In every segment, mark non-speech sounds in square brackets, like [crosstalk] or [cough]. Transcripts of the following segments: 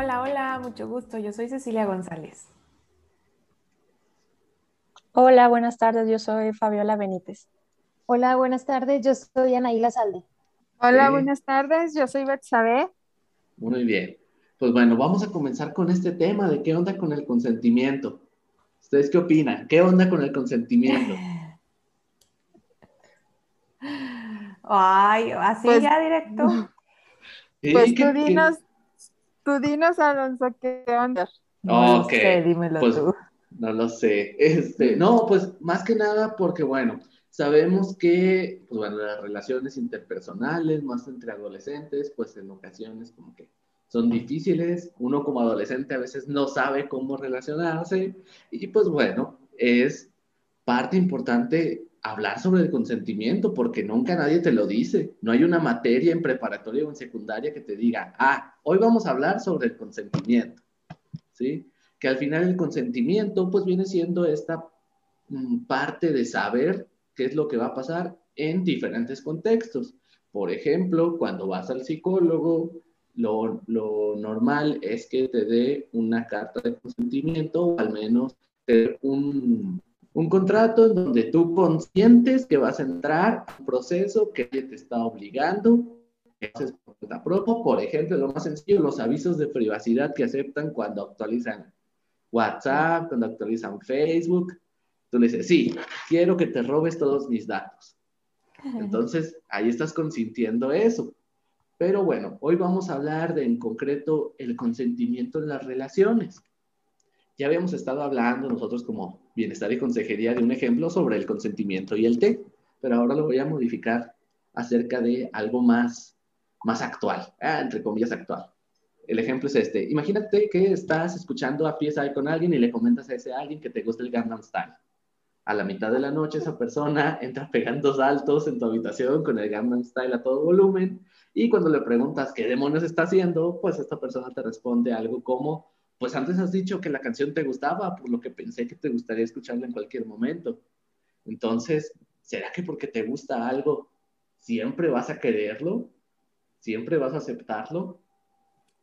Hola, hola, mucho gusto. Yo soy Cecilia González. Hola, buenas tardes. Yo soy Fabiola Benítez. Hola, buenas tardes. Yo soy Anaíla Salde. Hola, buenas tardes. Yo soy Betsabe. Muy bien. Pues bueno, vamos a comenzar con este tema de qué onda con el consentimiento. ¿Ustedes qué opinan? ¿Qué onda con el consentimiento? [laughs] Ay, así Pues- ya directo. [laughs] Pues ¿qué- tú dinos, tú dinos, Alonso, ¿qué onda? No lo Ok, sé, dímelo pues, tú. No lo sé. Este, no, pues más que nada porque, bueno, sabemos que, pues bueno, las relaciones interpersonales, más entre adolescentes, pues en ocasiones como que son difíciles. Uno como adolescente a veces no sabe cómo relacionarse y pues bueno, es parte importante hablar sobre el consentimiento porque nunca nadie te lo dice. No hay una materia en preparatoria o en secundaria que te diga, ah, hoy vamos a hablar sobre el consentimiento. ¿Sí? que al final el consentimiento pues viene siendo esta mm, parte de saber qué es lo que va a pasar en diferentes contextos. Por ejemplo, cuando vas al psicólogo, lo, lo normal es que te dé una carta de consentimiento o al menos un, un contrato en donde tú consientes que vas a entrar a un proceso que te está obligando haces por cuenta propia. Por ejemplo, lo más sencillo, los avisos de privacidad que aceptan cuando actualizan WhatsApp, cuando actualizan Facebook. Tú le dices, sí, quiero que te robes todos mis datos. Entonces, ahí estás consintiendo eso. Pero bueno, hoy vamos a hablar de en concreto el consentimiento en las relaciones. Ya habíamos estado hablando nosotros como bienestar y consejería de un ejemplo sobre el consentimiento y el té, pero ahora lo voy a modificar acerca de algo más, más actual, ah, entre comillas actual. El ejemplo es este. Imagínate que estás escuchando a PSI con alguien y le comentas a ese alguien que te gusta el Gangnam Style. A la mitad de la noche esa persona [laughs] entra pegando saltos en tu habitación con el Gangnam Style a todo volumen y cuando le preguntas qué demonios está haciendo, pues esta persona te responde algo como, pues antes has dicho que la canción te gustaba, por lo que pensé que te gustaría escucharla en cualquier momento. Entonces, ¿será que porque te gusta algo, siempre vas a quererlo? ¿Siempre vas a aceptarlo?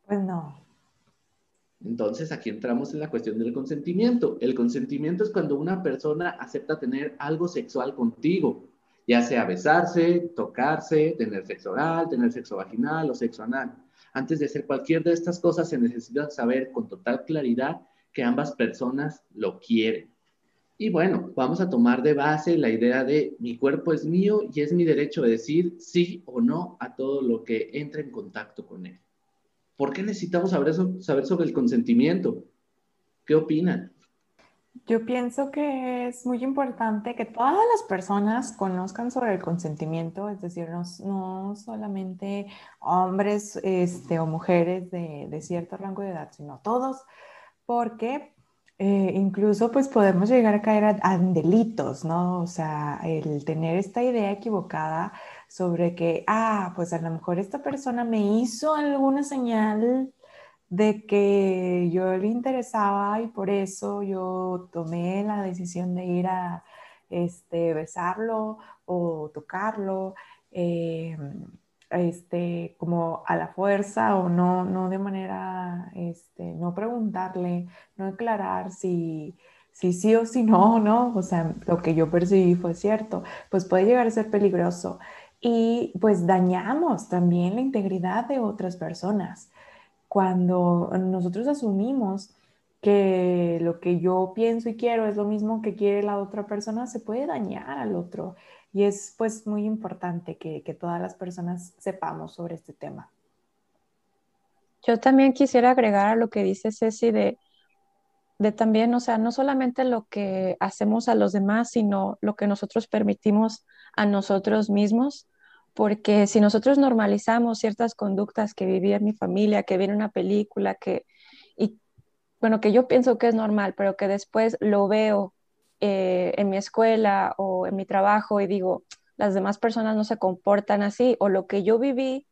Pues no. Entonces aquí entramos en la cuestión del consentimiento. El consentimiento es cuando una persona acepta tener algo sexual contigo, ya sea besarse, tocarse, tener sexo oral, tener sexo vaginal o sexo anal. Antes de hacer cualquier de estas cosas se necesita saber con total claridad que ambas personas lo quieren. Y bueno, vamos a tomar de base la idea de mi cuerpo es mío y es mi derecho de decir sí o no a todo lo que entre en contacto con él. ¿Por qué necesitamos saber, saber sobre el consentimiento? ¿Qué opinan? Yo pienso que es muy importante que todas las personas conozcan sobre el consentimiento, es decir, no, no solamente hombres este, o mujeres de, cierto rango de edad, sino todos, porque eh, incluso pues podemos llegar a caer a, a, delitos, ¿no? O sea, el tener esta idea equivocada sobre que, ah, pues a lo mejor esta persona me hizo alguna señal de que yo le interesaba y por eso yo tomé la decisión de ir a este, besarlo o tocarlo, eh, este, como a la fuerza o no, no de manera, este, no preguntarle, no aclarar si, si sí o si no, ¿no? O sea, lo que yo percibí fue cierto, pues puede llegar a ser peligroso. Y pues dañamos también la integridad de otras personas cuando nosotros asumimos que lo que yo pienso y quiero es lo mismo que quiere la otra persona, se puede dañar al otro. Y es pues muy importante que, que todas las personas sepamos sobre este tema. Yo también quisiera agregar a lo que dice Ceci de, de también, o sea, no solamente lo que hacemos a los demás, sino lo que nosotros permitimos a nosotros mismos porque si nosotros normalizamos ciertas conductas que vivía en mi familia, que viene una película, que, y bueno, que yo pienso que es normal, pero que después lo veo eh, en mi escuela o en mi trabajo y digo, las demás personas no se comportan así, o lo que yo viví,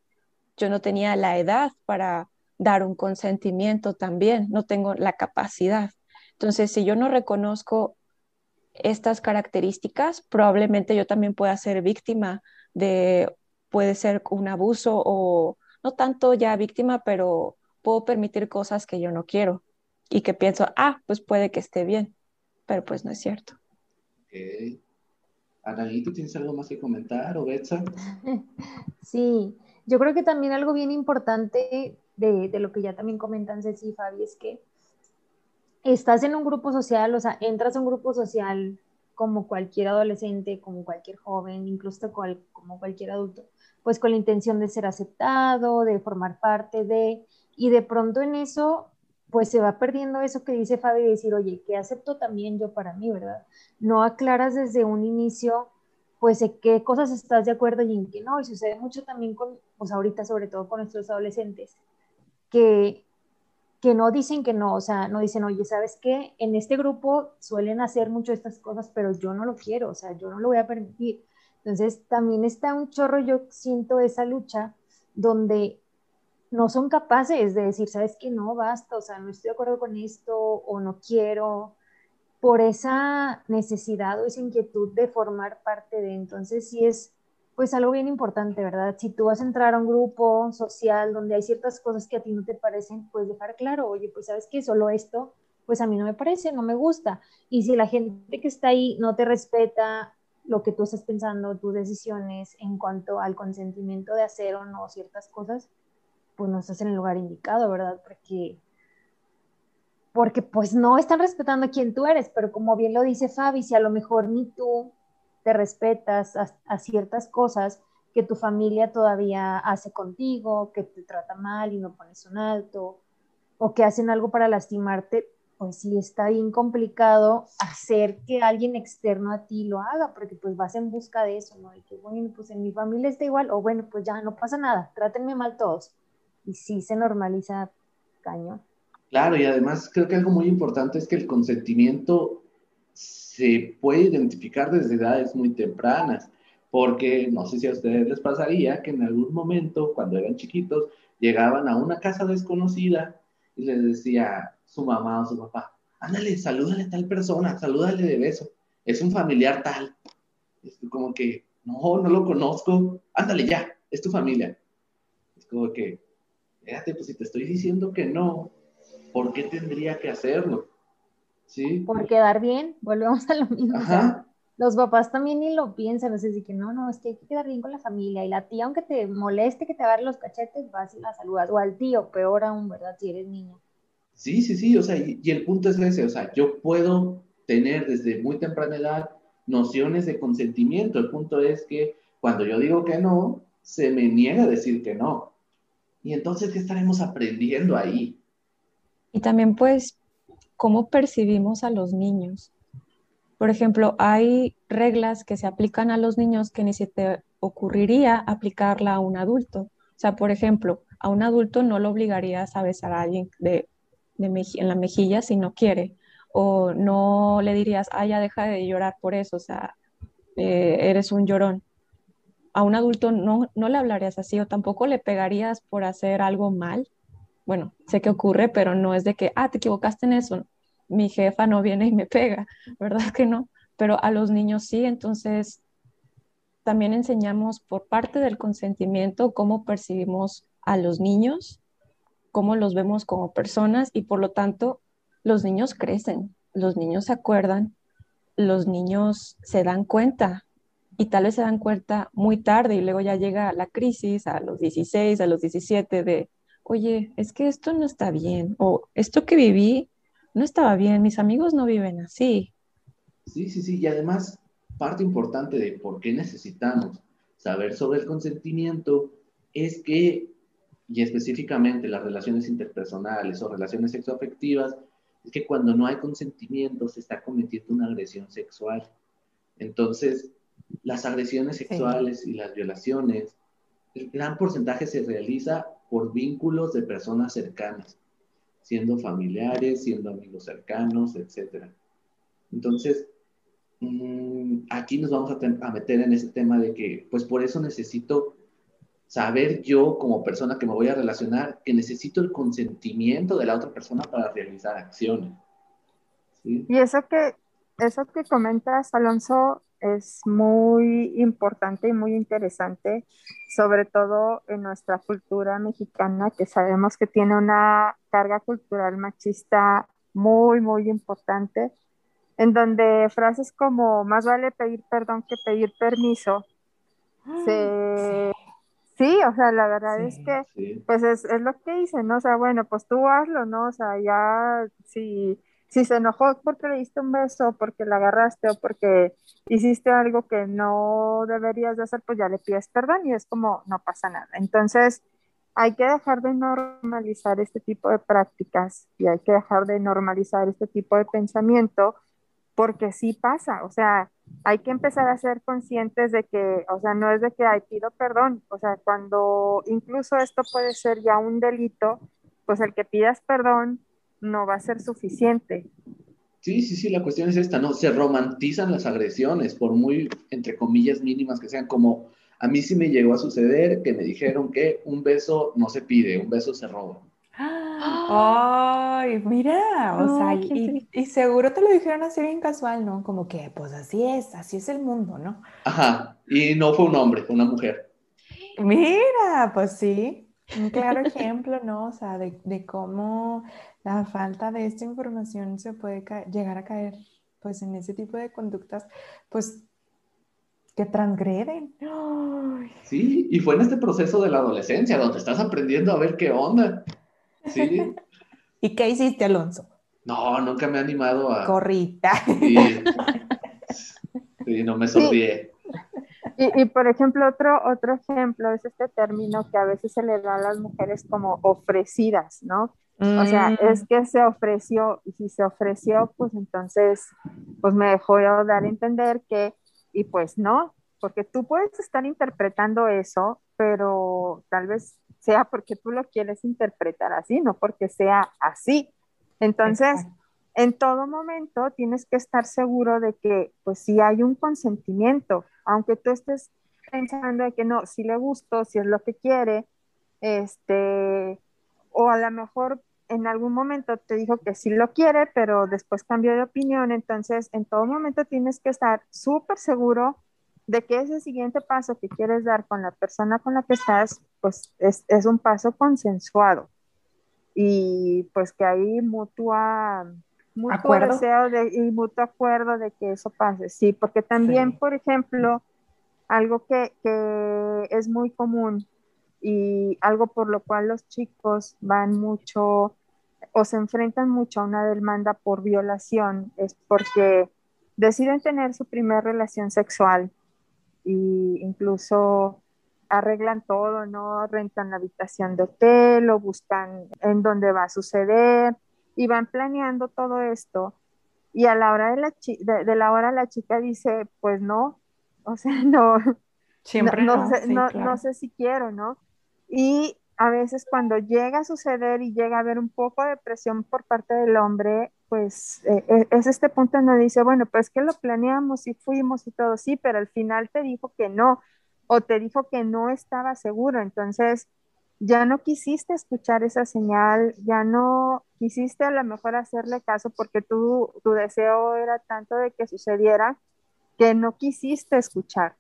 yo no tenía la edad para dar un consentimiento también, no tengo la capacidad. Entonces, si yo no reconozco estas características, probablemente yo también pueda ser víctima de, puede ser un abuso o no tanto ya víctima, pero puedo permitir cosas que yo no quiero y que pienso, ah, pues puede que esté bien, pero pues no es cierto. Ok. Anaí, ¿tú tienes algo más que comentar o Betsa? [laughs] Sí, yo creo que también algo bien importante de, de lo que ya también comentan Ceci y Fabi es que estás en un grupo social, o sea, entras a un grupo social como cualquier adolescente, como cualquier joven, incluso como cualquier adulto, pues con la intención de ser aceptado, de formar parte de, y de pronto en eso, pues se va perdiendo eso que dice Fabi, de decir, oye, ¿qué acepto también yo para mí, verdad? No aclaras desde un inicio, pues, en qué cosas estás de acuerdo y en qué no, y sucede mucho también con, pues ahorita sobre todo con nuestros adolescentes, que que no dicen que no, o sea, no dicen, oye, ¿sabes qué? En este grupo suelen hacer mucho estas cosas, pero yo no lo quiero, o sea, yo no lo voy a permitir. Entonces, también está un chorro, yo siento esa lucha donde no son capaces de decir, ¿sabes qué? No, basta, o sea, no estoy de acuerdo con esto o no quiero, por esa necesidad o esa inquietud de formar parte de. Entonces, sí es pues algo bien importante, ¿verdad? Si tú vas a entrar a un grupo social donde hay ciertas cosas que a ti no te parecen, pues dejar claro, oye, pues sabes que solo esto, pues a mí no me parece, no me gusta. Y si la gente que está ahí no te respeta lo que tú estás pensando, tus decisiones en cuanto al consentimiento de hacer o no ciertas cosas, pues no estás en el lugar indicado, ¿verdad? Porque porque pues no están respetando a quien tú eres, pero como bien lo dice Fabi, si a lo mejor ni tú te respetas a, ciertas cosas que tu familia todavía hace contigo, que te trata mal y no pones un alto, o que hacen algo para lastimarte, pues sí está bien complicado hacer que alguien externo a ti lo haga, porque pues vas en busca de eso, ¿no? Y que bueno, pues en mi familia está igual, o bueno, pues ya no pasa nada, trátenme mal todos. Y sí se normaliza caño. Claro, y además creo que algo muy importante es que el consentimiento se puede identificar desde edades muy tempranas, porque no sé si a ustedes les pasaría que en algún momento, cuando eran chiquitos, llegaban a una casa desconocida y les decía su mamá o su papá, ándale, salúdale a tal persona, salúdale de beso, es un familiar tal. Es como que, no, no lo conozco, ándale ya, es tu familia. Es como que, fíjate, pues si te estoy diciendo que no, ¿por qué tendría que hacerlo? Por quedar bien, [laughs] volvemos a lo mismo. los papás también ni lo piensan, o sea, que no, no, es que hay que quedar bien con la familia. Y la tía, aunque te moleste que te agarre los cachetes, vas y la saludas. O al tío, peor aún, ¿verdad? Si eres niño. Sí, sí, sí, o sea, y, el punto es ese, o sea, yo puedo tener desde muy temprana edad nociones de consentimiento. El punto es que cuando yo digo que no, se me niega a decir que no. Y entonces, ¿qué estaremos aprendiendo ahí? Y también, pues, cómo percibimos a los niños. Por ejemplo, hay reglas que se aplican a los niños que ni se te ocurriría aplicarla a un adulto. O sea, por ejemplo, a un adulto no lo obligarías a besar a alguien en la mejilla si no quiere. O no le dirías, ah, ya deja de llorar por eso, o sea, eh, eres un llorón. A un adulto no, no le hablarías así o tampoco le pegarías por hacer algo mal. Bueno, sé que ocurre, pero no es de que, ah, te equivocaste en eso mi jefa no viene y me pega, [laughs] ¿verdad que no? Pero a los niños sí, entonces también enseñamos por parte del consentimiento cómo percibimos a los niños, cómo los vemos como personas y por lo tanto los niños crecen, los niños se acuerdan, los niños se dan cuenta y tal vez se dan cuenta muy tarde y luego ya llega la crisis a los 16, a los 17 de, oye, es que esto no está bien o esto que viví no estaba bien, mis amigos no viven así. Sí, sí, sí, y además parte importante de por qué necesitamos saber sobre el consentimiento es que, y específicamente las relaciones interpersonales o relaciones sexoafectivas, es que cuando no hay consentimiento se está cometiendo una agresión sexual. Entonces, las agresiones sexuales y las violaciones, el gran porcentaje se realiza por vínculos de personas cercanas siendo familiares, siendo amigos cercanos, etc. Entonces, mm, aquí nos vamos a, meter en ese tema de que, pues por eso necesito saber yo como persona que me voy a relacionar, que necesito el consentimiento de la otra persona para realizar acciones. Y eso que, eso que comentas, Alonso, es muy importante y muy interesante, sobre todo en nuestra cultura mexicana, que sabemos que tiene una carga cultural machista muy, muy importante, en donde frases como más vale pedir perdón que pedir permiso, se... [gasps] Sí, o sea, la verdad es que, pues es, es, lo que dicen, ¿no? O sea, bueno, pues tú hazlo, ¿no? O sea, ya, si si se enojó porque le diste un beso, porque la agarraste o porque hiciste algo que no deberías de hacer, pues ya le pides perdón y es como no pasa nada. Entonces, hay que dejar de normalizar este tipo de prácticas y hay que dejar de normalizar este tipo de pensamiento porque sí pasa, o sea, hay que empezar a ser conscientes de que, o sea, no es de que, ay, pido perdón, o sea, cuando incluso esto puede ser ya un delito, pues el que pidas perdón no va a ser suficiente. Sí, sí, sí, la cuestión es esta, ¿no? Se romantizan las agresiones, por muy, entre comillas, mínimas que sean, como a mí sí me llegó a suceder que me dijeron que un beso no se pide, un beso se roba. Ay, mira, o sea, y, y, seguro te lo dijeron así bien casual, ¿no? Como que, pues así es, así es el mundo, ¿no? Ajá, y no fue un hombre, fue una mujer. Mira, pues sí, un claro ejemplo, ¿no? O sea, de, de cómo la falta de esta información se puede llegar a caer pues en ese tipo de conductas pues que transgreden. Sí, y fue en este proceso de la adolescencia donde estás aprendiendo a ver qué onda. Sí. [laughs] ¿Y qué hiciste, Alonso? No, nunca me he animado a... Corrita. Sí, no me sonríe. Y, y, por ejemplo, otro, otro ejemplo es este término que a veces se le da a las mujeres como ofrecidas, ¿no? O sea, mm. es que se ofreció, y si se ofreció, pues entonces, pues me dejó dar a entender que, y pues no, porque tú puedes estar interpretando eso, pero tal vez sea porque tú lo quieres interpretar así, no porque sea así. Entonces, en todo momento tienes que estar seguro de que, pues si hay un consentimiento, aunque tú estés pensando de que no, si le gusto, si es lo que quiere, este, o a lo mejor en algún momento te dijo que sí lo quiere, pero después cambió de opinión, entonces en todo momento tienes que estar súper seguro de que ese siguiente paso que quieres dar con la persona con la que estás, pues es, un paso consensuado. Y pues que hay mutua, mutuo deseo de, y mutuo acuerdo de que eso pase, sí, porque también, por ejemplo, algo que, que es muy común y algo por lo cual los chicos van mucho o se enfrentan mucho a una demanda por violación es porque deciden tener su primera relación sexual e incluso arreglan todo, ¿no? Rentan la habitación de hotel o buscan en dónde va a suceder y van planeando todo esto. Y a la hora de la, de, la hora la chica dice, pues no, [laughs] o sea, no, Siempre no, no sé si quiero, ¿no? Y a veces cuando llega a suceder y llega a haber un poco de presión por parte del hombre, pues eh, eh, es este punto donde dice, bueno, pues que lo planeamos y fuimos y todo, sí, pero al final te dijo que no, o te dijo que no estaba seguro, entonces ya no quisiste escuchar esa señal, ya no quisiste a lo mejor hacerle caso porque tu deseo era tanto de que sucediera que no quisiste escuchar.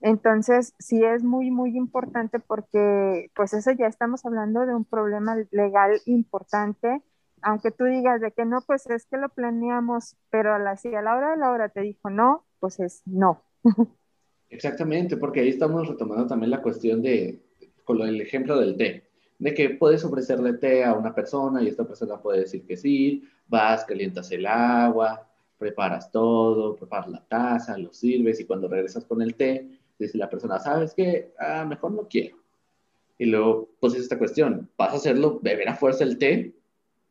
Entonces, sí es muy, muy importante porque, pues eso ya estamos hablando de un problema legal importante, aunque tú digas de que no, pues es que lo planeamos, pero a la, si a la hora de la hora te dijo no, pues es no. Exactamente, porque ahí estamos retomando también la cuestión de, con el ejemplo del té, de que puedes ofrecerle té a una persona y esta persona puede decir que sí, vas, calientas el agua, preparas todo, preparas la taza, lo sirves y cuando regresas con el té, dice la persona, ¿sabes qué? Ah, mejor no quiero. Y luego, pues es esta cuestión, ¿vas a hacerlo, beber a fuerza el té?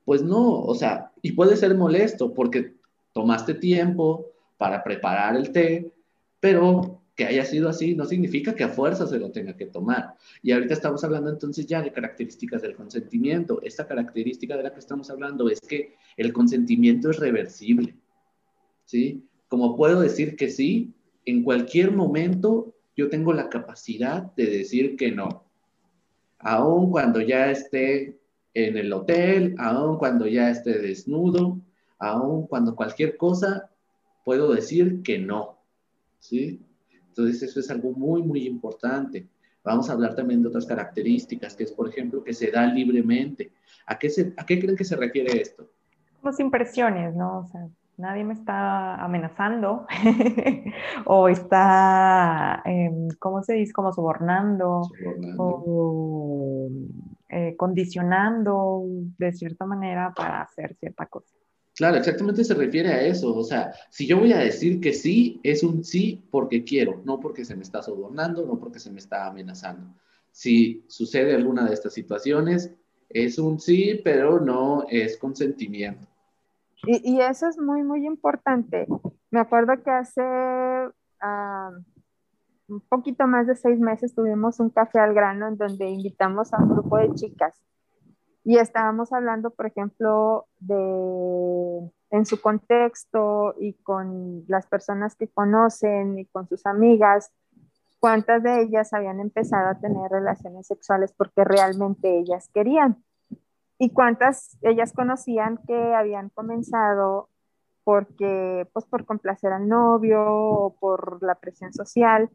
Pues no, o sea, y puede ser molesto porque tomaste tiempo para preparar el té, pero que haya sido así no significa que a fuerza se lo tenga que tomar. Y ahorita estamos hablando entonces ya de características del consentimiento. Esta característica de la que estamos hablando es que el consentimiento es reversible. ¿Sí? Como puedo decir que sí, en cualquier momento yo tengo la capacidad de decir que no. Aun cuando ya esté en el hotel, aun cuando ya esté desnudo, aun cuando cualquier cosa, puedo decir que no. ¿sí? Entonces eso es algo muy, muy importante. Vamos a hablar también de otras características, que es, por ejemplo, que se da libremente. ¿A qué, se, ¿A qué creen que se refiere esto? Como impresiones, ¿no? O sea, nadie me está amenazando [laughs] o está, em, ¿cómo se dice? Como sobornando, o eh, condicionando de cierta manera para hacer cierta cosa. Claro, exactamente se refiere a eso. O sea, si yo voy a decir que sí, es un sí porque quiero, no porque se me está sobornando, no porque se me está amenazando. Si sucede alguna de estas situaciones, es un sí, pero no es consentimiento. Y, eso es muy, muy importante. Me acuerdo que hace un poquito más de seis meses tuvimos un café al grano en donde invitamos a un grupo de chicas y estábamos hablando, por ejemplo, de en su contexto y con las personas que conocen y con sus amigas, cuántas de ellas habían empezado a tener relaciones sexuales porque realmente ellas querían y cuántas ellas conocían que habían comenzado porque, pues por complacer al novio o por la presión social.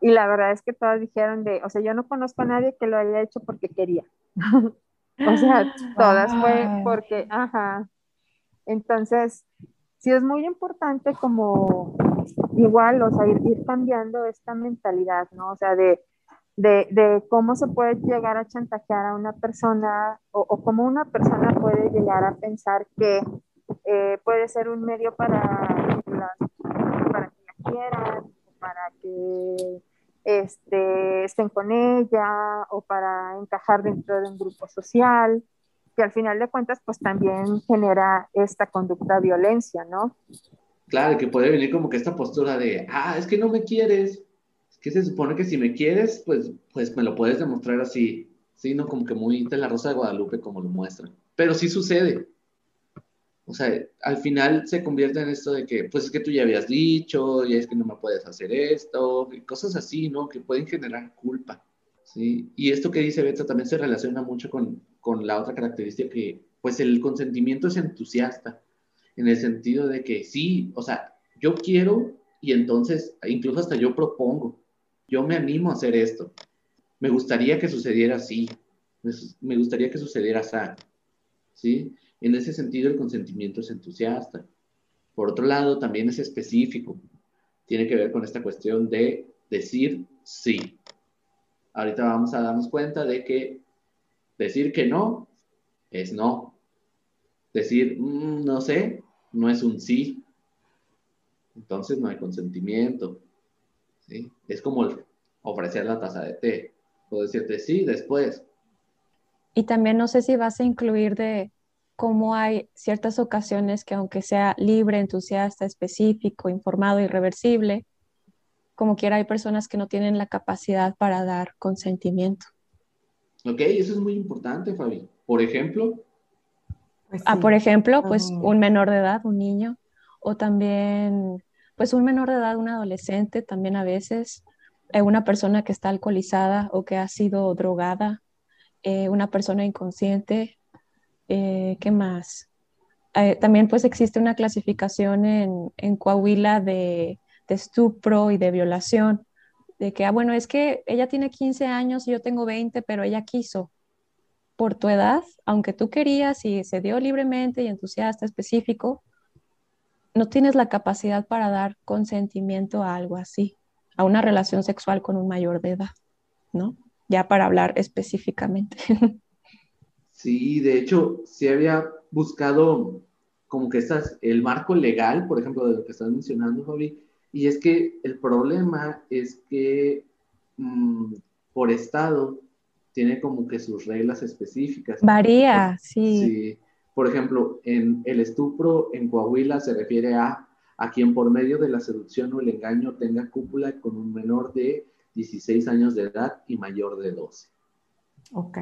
Y la verdad es que todas dijeron de, o sea, yo no conozco a nadie que lo haya hecho porque quería. [laughs] o sea, [gasps] todas fue porque, ajá. Entonces, sí es muy importante como igual, o sea, ir, ir cambiando esta mentalidad, ¿no? O sea, de, de, cómo se puede llegar a chantajear a una persona o, cómo una persona puede llegar a pensar que eh, puede ser un medio para, para que la quieran, para que este, estén con ella o para encajar dentro de un grupo social, que al final de cuentas pues también genera esta conducta de violencia, ¿no? Claro, que puede venir como que esta postura de, ah, es que no me quieres, que se supone que si me quieres, pues, pues me lo puedes demostrar así, ¿sí? No como que muy de la Rosa de Guadalupe como lo muestran. Pero sí sucede. O sea, al final se convierte en esto de que, pues es que tú ya habías dicho, y es que no me puedes hacer esto, cosas así, ¿no? Que pueden generar culpa, ¿sí? Y esto que dice Beto también se relaciona mucho con, con la otra característica que, pues el consentimiento es entusiasta, en el sentido de que sí, o sea, yo quiero y entonces incluso hasta yo propongo, yo me animo a hacer esto. Me gustaría que sucediera así. Me gustaría que sucediera así. ¿Sí? En ese sentido, el consentimiento es entusiasta. Por otro lado, también es específico. Tiene que ver con esta cuestión de decir sí. Ahorita vamos a darnos cuenta de que decir que no es no. Decir mm, no sé no es un sí. Entonces no hay consentimiento. Es como ofrecer la taza de té. Puedo decirte sí después. Y también no sé si vas a incluir de cómo hay ciertas ocasiones que aunque sea libre, entusiasta, específico, informado, irreversible, como quiera hay personas que no tienen la capacidad para dar consentimiento. Ok, eso es muy importante, Fabi. Por ejemplo. Pues ah, por ejemplo, pues un menor de edad, un niño, o también pues un menor de edad, un adolescente también a veces, eh, una persona que está alcoholizada o que ha sido drogada, eh, una persona inconsciente, eh, ¿qué más? también pues existe una clasificación en, en Coahuila de, de, estupro y de violación, de que, ah, bueno, es que ella tiene 15 años y yo tengo 20, pero ella quiso. Por tu edad, aunque tú querías y se dio libremente y entusiasta, específico, no tienes la capacidad para dar consentimiento a algo así, a una relación sexual con un mayor de edad, ¿no? Ya para hablar específicamente. [laughs] Sí, de hecho, sí había buscado como que estás, el marco legal, por ejemplo, de lo que estás mencionando, Fabi, y es que el problema es que mm, por estado tiene como que sus reglas específicas. Varía, sí. Sí, por ejemplo, en el estupro en Coahuila se refiere a a quien por medio de la seducción o el engaño tenga cúpula con un menor de 16 años de edad y mayor de 12. Ok.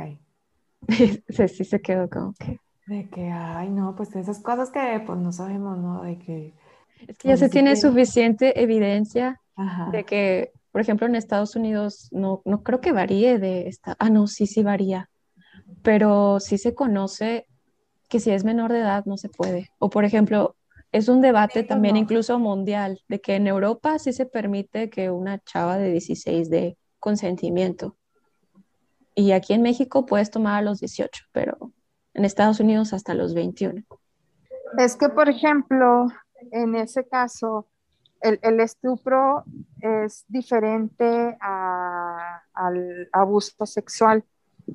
[laughs] sí, sí se quedó como que... De que, ay, no, pues esas cosas que pues no sabemos, ¿no? De que... Es que ya se tiene suficiente evidencia de que, por ejemplo, en Estados Unidos, no, no creo que varíe de esta... Ah, no, sí, sí varía. Pero sí se conoce que si es menor de edad no se puede. O por ejemplo, es un debate también incluso mundial, de que en Europa sí se permite que una chava de 16 dé consentimiento. Y aquí en México puedes tomar a los 18, pero en Estados Unidos hasta los 21. Es que, por ejemplo, en ese caso, el, estupro es diferente al abuso sexual.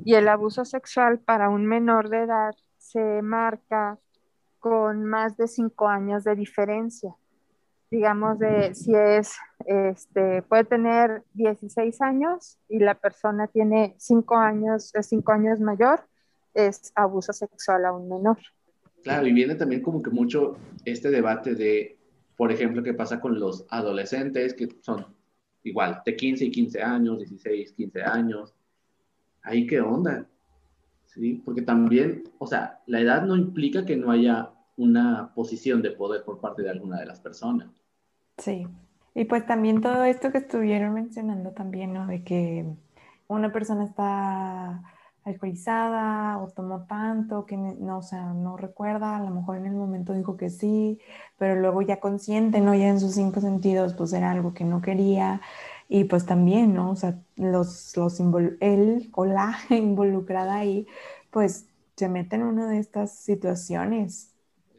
Y el abuso sexual para un menor de edad se marca con más de cinco años de diferencia. Digamos, de si es, este, puede tener 16 años y la persona tiene cinco años, es cinco años mayor, es abuso sexual a un menor. Claro, y viene también como que mucho este debate de por ejemplo, qué pasa con los adolescentes que son igual, de 15 y 15 años, 16, 15 años. Ahí qué onda. ¿Sí? Porque también, o sea, la edad no implica que no haya una posición de poder por parte de alguna de las personas. Sí. Y pues también todo esto que estuvieron mencionando también, ¿no? De que una persona está alcoholizada o tomó tanto que no, o sea, no recuerda, a lo mejor en el momento dijo que sí, pero luego ya consciente, ¿no? Ya en sus cinco sentidos, pues era algo que no quería. Y pues también, ¿no? O sea, los, los él o la [laughs] involucrada ahí, pues se mete en una de estas situaciones.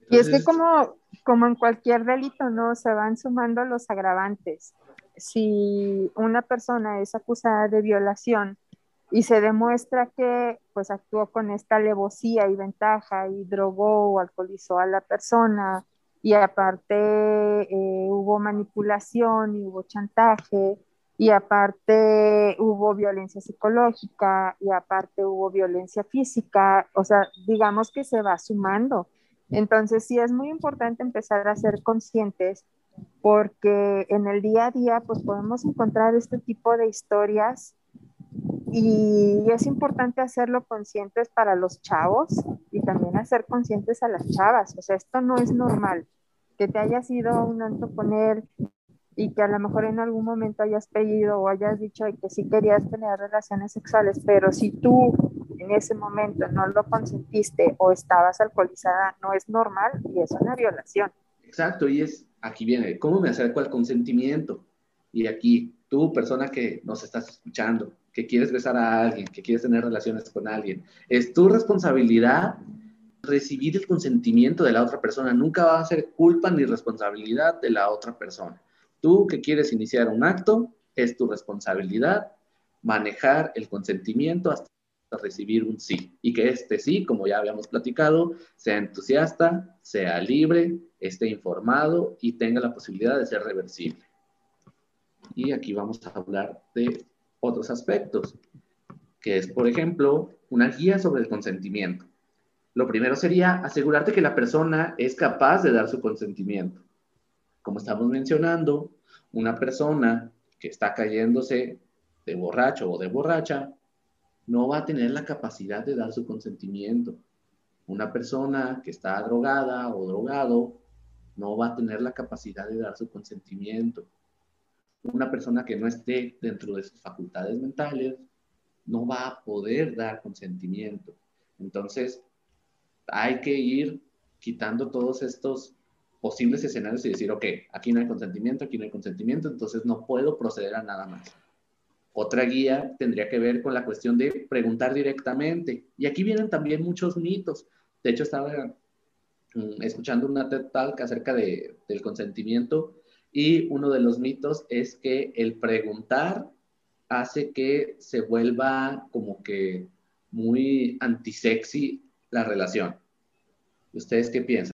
Y es que como, como en cualquier delito, ¿no? Se van sumando los agravantes. Si una persona es acusada de violación, y se demuestra que pues actuó con esta alevosía y ventaja y drogó o alcoholizó a la persona y aparte eh, hubo manipulación y hubo chantaje y aparte hubo violencia psicológica y aparte hubo violencia física, o sea, digamos que se va sumando. Entonces sí es muy importante empezar a ser conscientes porque en el día a día pues podemos encontrar este tipo de historias y es importante hacerlo conscientes para los chavos y también hacer conscientes a las chavas. O sea, esto no es normal. Que te hayas ido un alto con él y que a lo mejor en algún momento hayas pedido o hayas dicho que sí querías tener relaciones sexuales, pero si tú en ese momento no lo consentiste o estabas alcoholizada, no es normal y es una violación. Exacto, y es, aquí viene, ¿cómo me acerco al consentimiento? Y aquí, tú, persona que nos estás escuchando, que quieres besar a alguien, que quieres tener relaciones con alguien. Es tu responsabilidad recibir el consentimiento de la otra persona. Nunca va a ser culpa ni responsabilidad de la otra persona. Tú que quieres iniciar un acto, es tu responsabilidad manejar el consentimiento hasta recibir un sí. Y que este sí, como ya habíamos platicado, sea entusiasta, sea libre, esté informado y tenga la posibilidad de ser reversible. Y aquí vamos a hablar de otros aspectos, que es, por ejemplo, una guía sobre el consentimiento. Lo primero sería asegurarte que la persona es capaz de dar su consentimiento. Como estamos mencionando, una persona que está cayéndose de borracho o de borracha no va a tener la capacidad de dar su consentimiento. Una persona que está drogada o drogado no va a tener la capacidad de dar su consentimiento una persona que no esté dentro de sus facultades mentales no va a poder dar consentimiento. Entonces, hay que ir quitando todos estos posibles escenarios y decir, ok, aquí no hay consentimiento, aquí no hay consentimiento, entonces no puedo proceder a nada más. Otra guía tendría que ver con la cuestión de preguntar directamente. Y aquí vienen también muchos mitos. De hecho, estaba mm, escuchando una TED Talk acerca de, del consentimiento y uno de los mitos es que el preguntar hace que se vuelva como que muy antisexy la relación. ¿Ustedes qué piensan?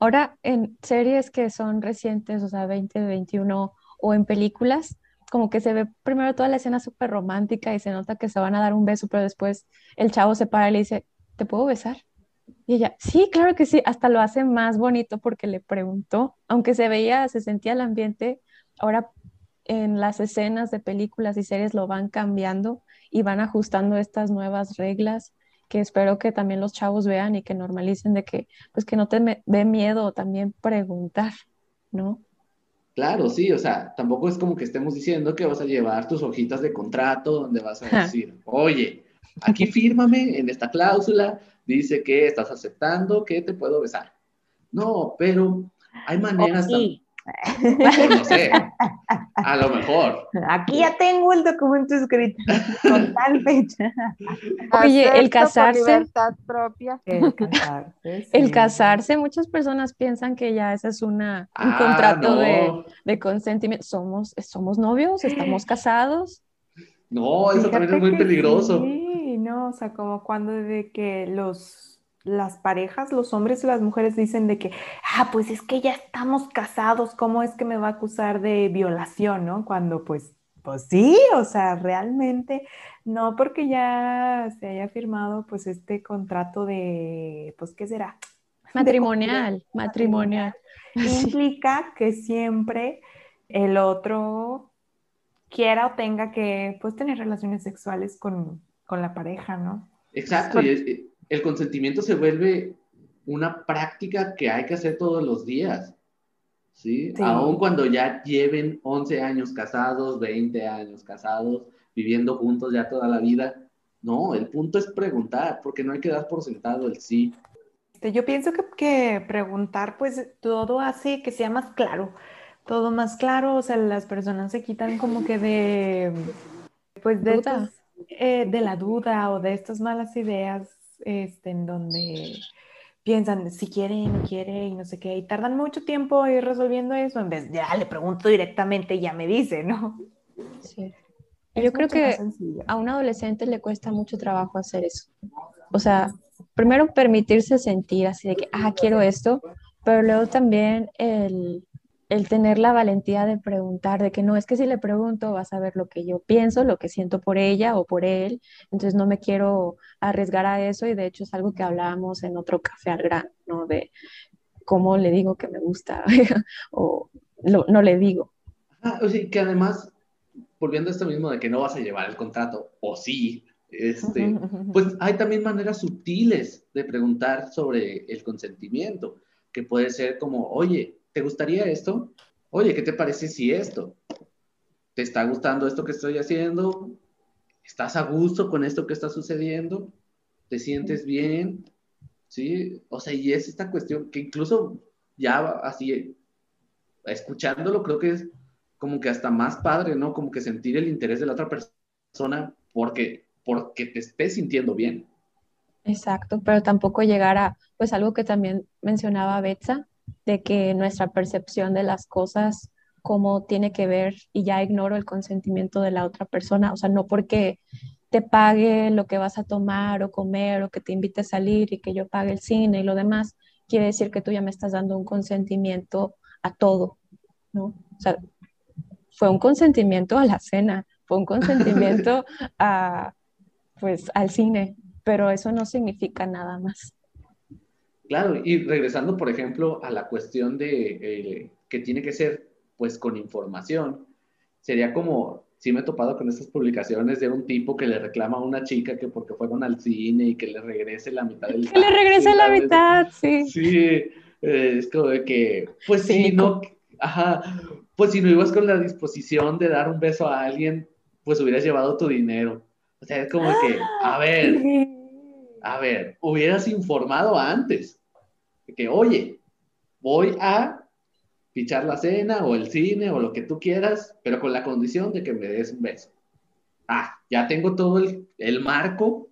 Ahora, en series que son recientes, o sea, 2021 o en películas, como que se ve primero toda la escena súper romántica y se nota que se van a dar un beso, pero después el chavo se para y le dice, ¿te puedo besar? Y ella, sí, claro que sí, hasta lo hace más bonito porque le preguntó, aunque se veía, se sentía el ambiente, ahora en las escenas de películas y series lo van cambiando y van ajustando estas nuevas reglas que espero que también los chavos vean y que normalicen de que, pues que no te dé miedo también preguntar, ¿no? Claro, sí, o sea, tampoco es como que estemos diciendo que vas a llevar tus hojitas de contrato donde vas a decir, oye, aquí fírmame en esta cláusula dice que estás aceptando que te puedo besar. No, pero hay maneras. Sí. No sé, a lo mejor. Aquí ya tengo el documento escrito con tal fecha. Oye, el casarse- libertad propia. El casarse. El sí. casarse, muchas personas piensan que ya ese es una, un Ah, contrato de, no. de consentimiento. Somos, somos novios, estamos casados. No, eso también es muy peligroso. Sí, no, o sea, como cuando de que los, las parejas, los hombres y las mujeres dicen de que, ah, pues es que ya estamos casados, ¿cómo es que me va a acusar de violación, no? Cuando pues, pues sí, o sea, realmente, no porque ya se haya firmado pues este contrato de, pues, ¿qué será? De Matrimonial, matrimonial. [laughs] Implica que siempre el otro quiera o tenga que pues tener relaciones sexuales con, con la pareja, ¿no? Exacto, y es- el consentimiento se vuelve una práctica que hay que hacer todos los días, ¿sí? Sí. Aun cuando ya lleven 11 años casados, 20 años casados, viviendo juntos ya toda la vida. No, el punto es preguntar, porque no hay que dar por sentado el sí. Este, Yo pienso que, que preguntar pues todo hace que sea más claro, todo más claro, o sea, las personas se quitan como que de, pues de, estos, eh, de la duda o de estas malas ideas este, en donde piensan si quiere, no quiere y no sé qué, y tardan mucho tiempo ir resolviendo eso en vez de, ya le pregunto directamente y ya me dice, ¿no? Sí. Es Yo creo que a un adolescente le cuesta mucho trabajo hacer eso. O sea, primero permitirse sentir así de que, ah, quiero esto, pero luego también el, el tener la valentía de preguntar, de que no es que si le pregunto vas a ver lo que yo pienso, lo que siento por ella o por él, entonces no me quiero arriesgar a eso y de hecho es algo que hablábamos en otro café al gran, ¿no? De cómo le digo que me gusta [laughs] o lo- no le digo. Ah, o sea, que además, volviendo a esto mismo de que no vas a llevar el contrato, o sí, este, pues hay también maneras sutiles de preguntar sobre el consentimiento, que puede ser como, oye, ¿te gustaría esto? Oye, ¿qué te parece si esto? ¿Te está gustando esto que estoy haciendo? ¿Estás a gusto con esto que está sucediendo? ¿Te sientes bien? ¿Sí? O sea, y es esta cuestión que incluso ya así, escuchándolo, creo que es como que hasta más padre, ¿no? Como que sentir el interés de la otra persona porque, porque te estés sintiendo bien. Exacto, pero tampoco llegar a, pues algo que también mencionaba Betsa, de que nuestra percepción de las cosas, cómo tiene que ver, y ya ignoro el consentimiento de la otra persona, o sea, no porque te pague lo que vas a tomar o comer o que te invite a salir y que yo pague el cine y lo demás, quiere decir que tú ya me estás dando un consentimiento a todo, ¿no? O sea, fue un consentimiento a la cena, fue un [laughs] consentimiento a, pues, al cine, pero eso no significa nada más. Claro, y regresando, por ejemplo, a la cuestión de eh, que tiene que ser, pues, con información, sería como, sí me he topado con estas publicaciones de un tipo que le reclama a una chica que porque fueron al cine y que le regrese la mitad del [laughs] Que le regrese la ¿sabes? mitad, sí. Sí, eh, es como de que, pues si Cínico. no, ajá, pues si no ibas con la disposición de dar un beso a alguien, pues hubieras llevado tu dinero. O sea, es como que, a [gasps] ver, a ver, hubieras informado antes. Que, oye, voy a fichar la cena o el cine o lo que tú quieras, pero con la condición de que me des un beso. Ah, ya tengo todo el, el marco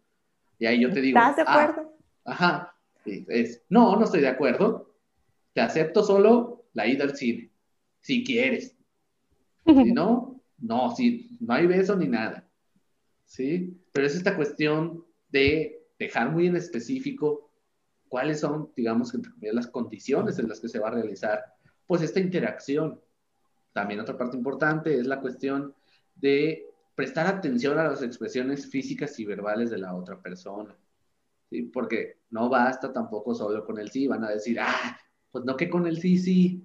y ahí yo te digo, ¿Estás de ah, acuerdo? Ajá. Es, no, no estoy de acuerdo. Te acepto solo la ida al cine, si quieres. Si no, no, si no hay beso ni nada. ¿Sí? Pero es esta cuestión de dejar muy en específico cuáles son, digamos, entre las condiciones en las que se va a realizar, pues, esta interacción. También otra parte importante es la cuestión de prestar atención a las expresiones físicas y verbales de la otra persona. ¿sí? Porque no basta tampoco solo con el sí, van a decir, ah, pues no que con el sí, sí.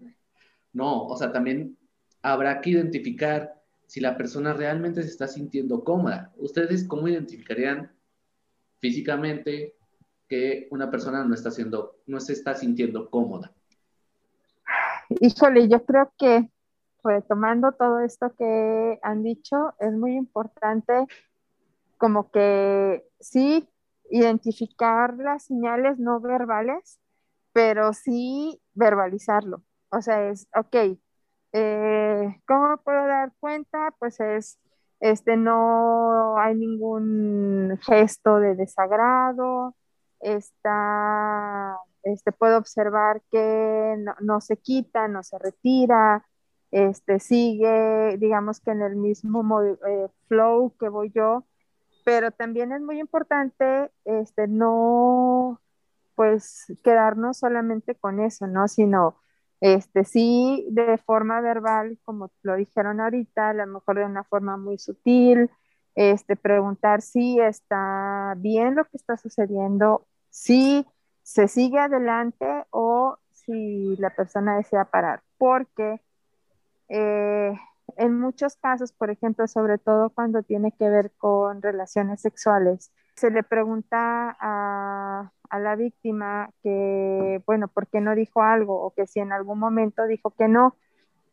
No, o sea, también habrá que identificar si la persona realmente se está sintiendo cómoda. ¿Ustedes cómo identificarían físicamente que una persona no está, siendo, no se está sintiendo cómoda? Híjole, yo creo que retomando todo esto que han dicho, es muy importante como que sí identificar las señales no verbales, pero sí verbalizarlo. O sea, es, ok, eh, ¿cómo puedo dar cuenta? Pues es, este, no hay ningún gesto de desagrado, está, este, puedo observar que no, se quita, no se retira, este, sigue, digamos que en el mismo eh, flow que voy yo, pero también es muy importante este, no pues quedarnos solamente con eso, ¿no? Sino este, sí de forma verbal, como lo dijeron ahorita, a lo mejor de una forma muy sutil, este, preguntar si está bien lo que está sucediendo, si se sigue adelante o si la persona desea parar, porque eh, en muchos casos, por ejemplo, sobre todo cuando tiene que ver con relaciones sexuales, se le pregunta a, a, la víctima que, bueno, ¿por qué no dijo algo? O que si en algún momento dijo que no.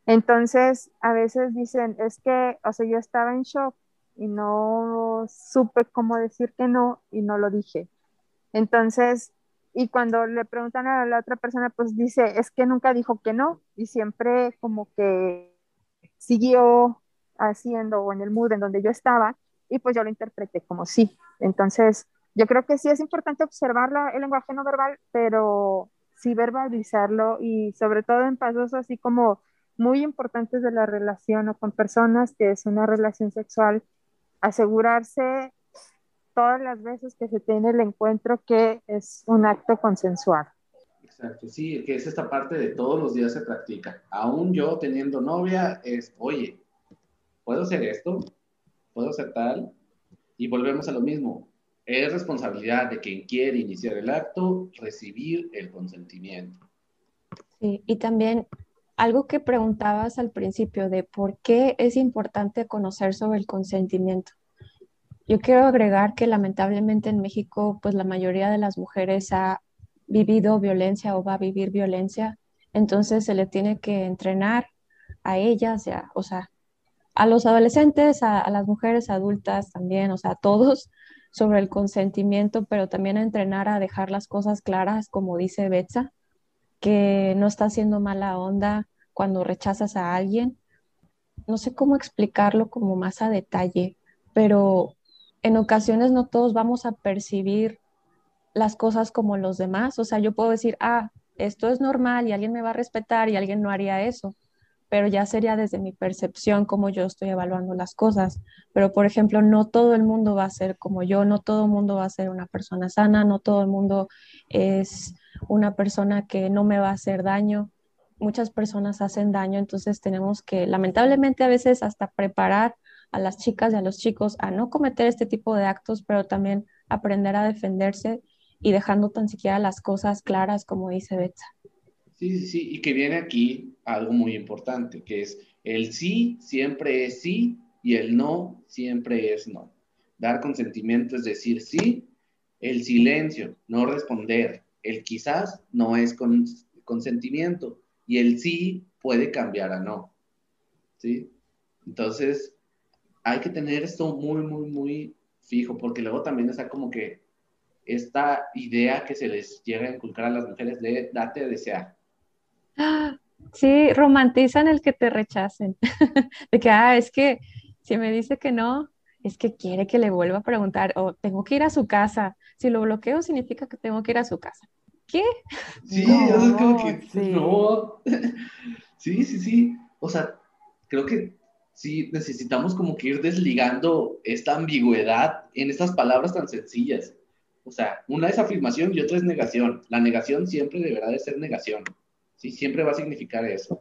Entonces, a veces dicen, es que, o sea, yo estaba en shock y no supe cómo decir que no y no lo dije. Entonces, y cuando le preguntan a la otra persona, pues dice, es que nunca dijo que no y siempre como que siguió haciendo o en el mood en donde yo estaba y pues yo lo interpreté como sí. Entonces, yo creo que sí es importante observar el lenguaje no verbal, pero sí verbalizarlo y sobre todo en pasos así como muy importantes de la relación o con personas que es una relación sexual, asegurarse todas las veces que se tiene el encuentro que es un acto consensual. Exacto, sí, que es esta parte de todos los días se practica. Aún yo teniendo novia, es, oye, ¿puedo hacer esto? ¿Puedo hacer tal? Y volvemos a lo mismo. Es responsabilidad de quien quiere iniciar el acto recibir el consentimiento. Sí, y también algo que preguntabas al principio de por qué es importante conocer sobre el consentimiento. Yo quiero agregar que lamentablemente en México, pues la mayoría de las mujeres ha vivido violencia o va a vivir violencia, entonces se le tiene que entrenar a ellas, ya, o sea, a los adolescentes, a, las mujeres adultas también, o sea, a todos sobre el consentimiento, pero también a entrenar a dejar las cosas claras, como dice Betsa, que no está haciendo mala onda cuando rechazas a alguien. No sé cómo explicarlo como más a detalle, pero en ocasiones no todos vamos a percibir las cosas como los demás. O sea, yo puedo decir, ah, esto es normal y alguien me va a respetar y alguien no haría eso, pero ya sería desde mi percepción como yo estoy evaluando las cosas. Pero, por ejemplo, no todo el mundo va a ser como yo, no todo el mundo va a ser una persona sana, no todo el mundo es una persona que no me va a hacer daño. Muchas personas hacen daño, entonces tenemos que, lamentablemente, a veces hasta preparar a las chicas y a los chicos a no cometer este tipo de actos, pero también aprender a defenderse y dejando tan siquiera las cosas claras, como dice Betsa. Sí, sí, sí, y que viene aquí algo muy importante, que es el sí siempre es sí y el no siempre es no. Dar consentimiento es decir sí, el silencio, no responder, el quizás no es con, consentimiento y el sí puede cambiar a no. ¿Sí? Entonces, hay que tener esto muy, muy, muy fijo, porque luego también está como que esta idea que se les llega a inculcar a las mujeres de date a desear. Sí, romantizan el que te rechacen. [laughs] de que, ah, es que si me dice que no, es que quiere que le vuelva a preguntar, o tengo que ir a su casa. Si lo bloqueo, significa que tengo que ir a su casa. ¿Qué? Sí, es como que sí. no. [laughs] sí, sí, sí. O sea, creo que sí necesitamos como que ir desligando esta ambigüedad en estas palabras tan sencillas. O sea, una es afirmación y otra es negación. La negación siempre deberá de ser negación. Sí, siempre va a significar eso.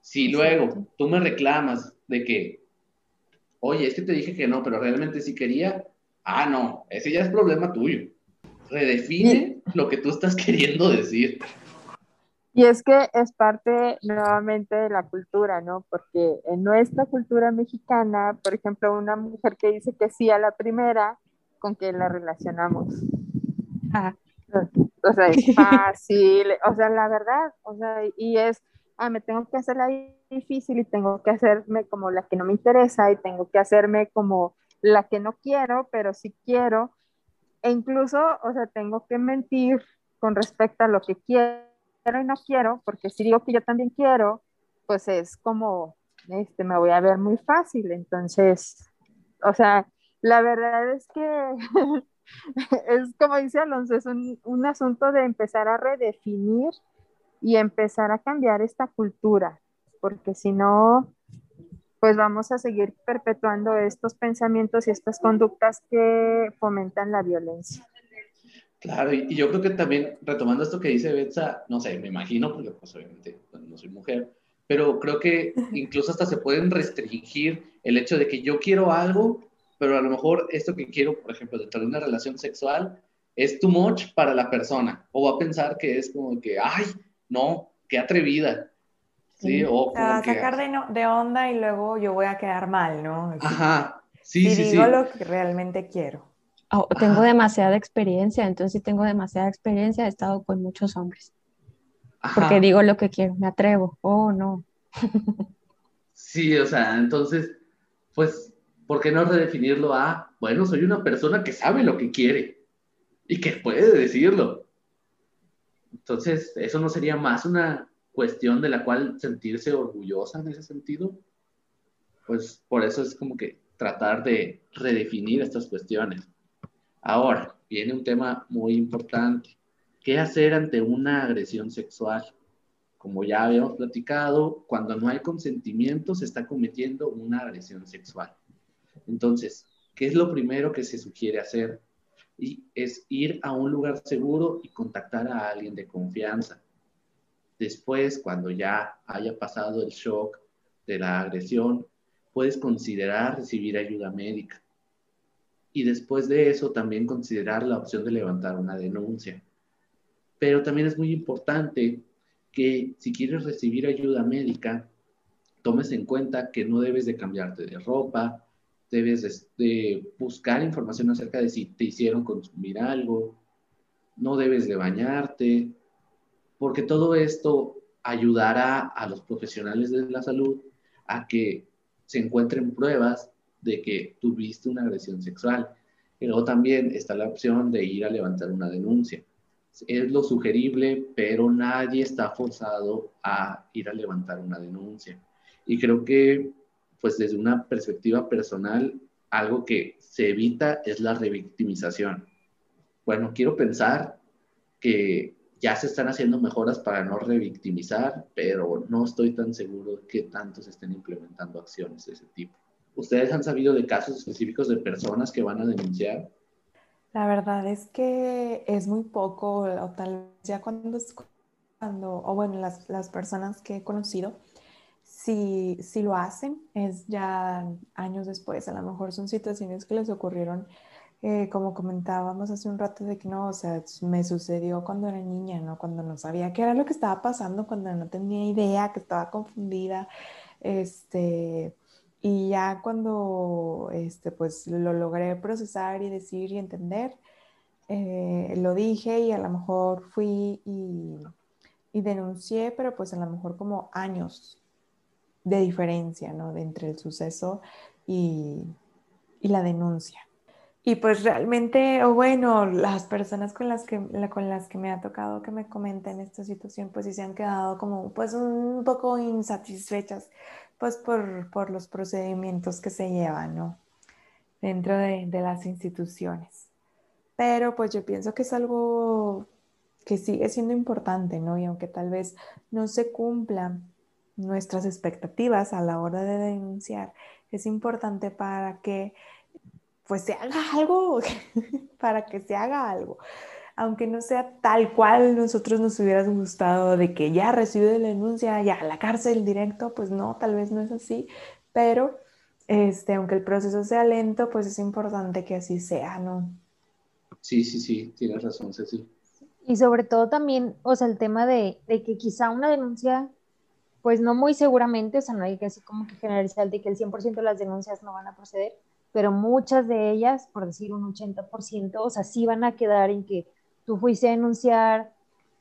Si luego tú me reclamas de que, oye, es que te dije que no, pero realmente sí quería, ah, no, ese ya es problema tuyo. Redefine lo que tú estás [laughs] queriendo decir. Y es que es parte nuevamente de la cultura, ¿no? Porque en nuestra cultura mexicana, por ejemplo, una mujer que dice que sí a la primera, ¿con qué la relacionamos? Ah. O sea, es [laughs] fácil, o sea, la verdad, o sea, y es, ah, me tengo que hacer la difícil y tengo que hacerme como la que no me interesa y tengo que hacerme como la que no quiero, pero sí quiero. E incluso, o sea, tengo que mentir con respecto a lo que quiero y no quiero, porque si digo que yo también quiero, pues es como, este, me voy a ver muy fácil. Entonces, o sea, la verdad es que [laughs] es como dice Alonso, es un, un, asunto de empezar a redefinir y empezar a cambiar esta cultura, porque si no, pues vamos a seguir perpetuando estos pensamientos y estas conductas que fomentan la violencia. Claro, y, yo creo que también, retomando esto que dice Betsa, no sé, me imagino, porque pues obviamente no soy mujer, pero creo que incluso hasta se pueden restringir el hecho de que yo quiero algo, pero a lo mejor esto que quiero, por ejemplo, dentro de una relación sexual, es too much para la persona, o va a pensar que es como que, ay, no, qué atrevida. Sí, o, sacar de, de, onda y luego yo voy a quedar mal, ¿no? Ajá, sí, sí, digo lo que realmente quiero. Oh, tengo demasiada experiencia, entonces si tengo demasiada experiencia, he estado con muchos hombres. Porque digo lo que quiero, me atrevo. Oh, no. sí, o sea, entonces, pues, ¿por qué no redefinirlo a, bueno, soy una persona que sabe lo que quiere y que puede decirlo? Entonces, ¿eso no sería más una cuestión de la cual sentirse orgullosa en ese sentido? Pues por eso es como que tratar de redefinir estas cuestiones. Ahora, viene un tema muy importante. ¿Qué hacer ante una agresión sexual? Como ya habíamos platicado, cuando no hay consentimiento se está cometiendo una agresión sexual. Entonces, ¿qué es lo primero que se sugiere hacer? Y es ir a un lugar seguro y contactar a alguien de confianza. Después, cuando ya haya pasado el shock de la agresión, puedes considerar recibir ayuda médica y después de eso también considerar la opción de levantar una denuncia. Pero también es muy importante que si quieres recibir ayuda médica, tomes en cuenta que no debes de cambiarte de ropa, debes de buscar información acerca de si te hicieron consumir algo, no debes de bañarte, porque todo esto ayudará a los profesionales de la salud a que se encuentren pruebas de que tuviste una agresión sexual. Y luego también está la opción de ir a levantar una denuncia. Es lo sugerible, pero nadie está forzado a ir a levantar una denuncia. Y creo que, pues desde una perspectiva personal, algo que se evita es la revictimización. Bueno, quiero pensar que ya se están haciendo mejoras para no revictimizar, pero no estoy tan seguro que tanto se estén implementando acciones de ese tipo. ¿Ustedes han sabido de casos específicos de personas que van a denunciar? La verdad es que es muy poco, o tal vez ya cuando, cuando o bueno, las, las personas que he conocido, si, si, lo hacen, es ya años después, a lo mejor son situaciones que les ocurrieron, eh, como comentábamos hace un rato, de que no, o sea, me sucedió cuando era niña, ¿no? Cuando no sabía qué era lo que estaba pasando, cuando no tenía idea, que estaba confundida, este y ya cuando este, pues, lo logré procesar y decir y entender, eh, lo dije y a lo mejor fui y, y, denuncié, pero pues a lo mejor como años de diferencia, ¿no? De entre el suceso y, y la denuncia. Y pues realmente, o bueno, las personas con las, que, con las que me ha tocado que me comenten esta situación, pues sí se han quedado como pues un poco insatisfechas pues por, los procedimientos que se llevan, ¿no? Dentro de, las instituciones. Pero pues yo pienso que es algo que sigue siendo importante, ¿no? Y aunque tal vez no se cumplan nuestras expectativas a la hora de denunciar, es importante para que pues se haga [laughs] algo, [laughs] para que se haga algo aunque no sea tal cual nosotros nos hubiera gustado de que ya recibió la denuncia, ya a la cárcel directo, pues no, tal vez no es así, pero este, aunque el proceso sea lento, pues es importante que así sea, ¿no? Sí, sí, sí, tienes razón, Ceci. Y sobre todo también, o sea, el tema de, de que quizá una denuncia, pues no muy seguramente, o sea, no hay que así como que generalizar de que el 100% de las denuncias no van a proceder, pero muchas de ellas, por decir un 80%, o sea, sí van a quedar en que tú fuiste a denunciar,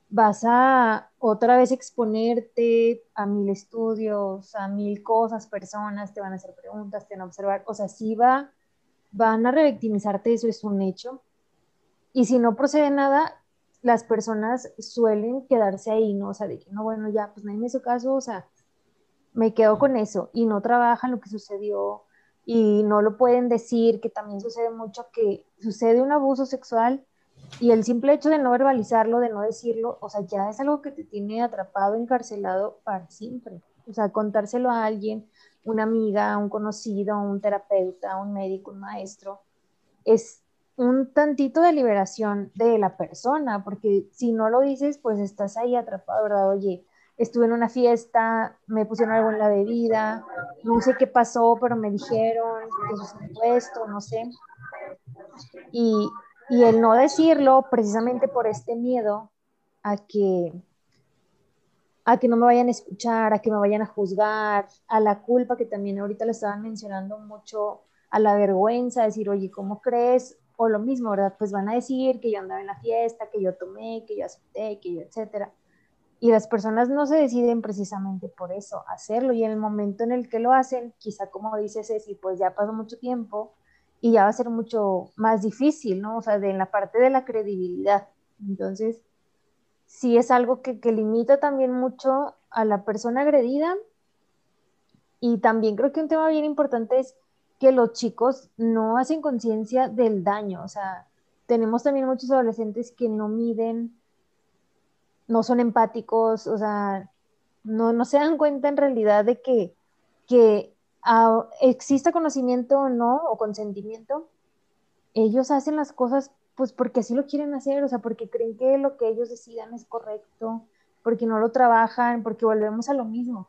vas a otra vez exponerte a mil estudios, a mil cosas, personas, te van a hacer preguntas, te van a observar, o sea, sí va, van a revictimizarte, eso es un hecho. Y si no procede nada, las personas suelen quedarse ahí, ¿no? O sea, de que no, bueno, ya, pues nadie me hizo caso, o sea, me quedo con eso y no trabajan lo que sucedió y no lo pueden decir, que también sucede mucho que sucede un abuso sexual y el simple hecho de no verbalizarlo, de no decirlo, o sea, ya es algo que te tiene atrapado, encarcelado para siempre. O sea, contárselo a alguien, una amiga, un conocido, un terapeuta, un médico, un maestro, es un tantito de liberación de la persona, porque si no lo dices, pues estás ahí atrapado, ¿verdad? Oye, estuve en una fiesta, me pusieron algo en la bebida, no sé qué pasó, pero me dijeron que sucedió esto, no sé. Y, y el no decirlo, precisamente por este miedo a que, a que no me vayan a escuchar, a que me vayan a juzgar, a la culpa que también ahorita le estaban mencionando mucho, a la vergüenza, decir, oye, ¿cómo crees? O lo mismo, ¿verdad? Pues van a decir que yo andaba en la fiesta, que yo tomé, que yo acepté, que yo, etcétera. Y las personas no se deciden precisamente por eso, hacerlo. Y en el momento en el que lo hacen, quizá como dice Ceci, pues ya pasó mucho tiempo, y ya va a ser mucho más difícil, ¿no? O sea, de en la parte de la credibilidad. Entonces, sí es algo que, que limita también mucho a la persona agredida. Y también creo que un tema bien importante es que los chicos no hacen conciencia del daño. O sea, tenemos también muchos adolescentes que no miden, no son empáticos, o sea, no, no se dan cuenta en realidad de que, que exista conocimiento o no, o consentimiento, ellos hacen las cosas pues porque así lo quieren hacer, o sea, porque creen que lo que ellos decidan es correcto, porque no lo trabajan, porque volvemos a lo mismo.